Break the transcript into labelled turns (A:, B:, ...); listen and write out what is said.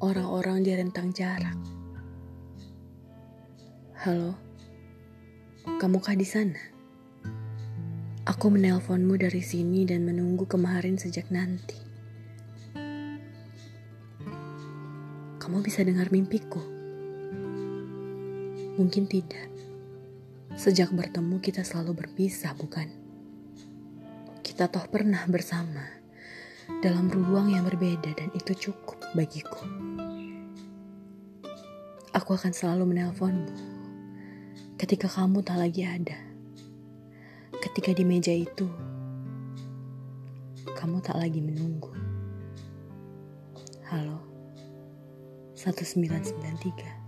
A: orang-orang di rentang jarak. Halo, kamukah di sana? Aku menelponmu dari sini dan menunggu kemarin sejak nanti. Kamu bisa dengar mimpiku? Mungkin tidak. Sejak bertemu kita selalu berpisah, bukan? Kita toh pernah bersama dalam ruang yang berbeda dan itu cukup bagiku. Aku akan selalu menelponmu ketika kamu tak lagi ada. Ketika di meja itu, kamu tak lagi menunggu. Halo, 1993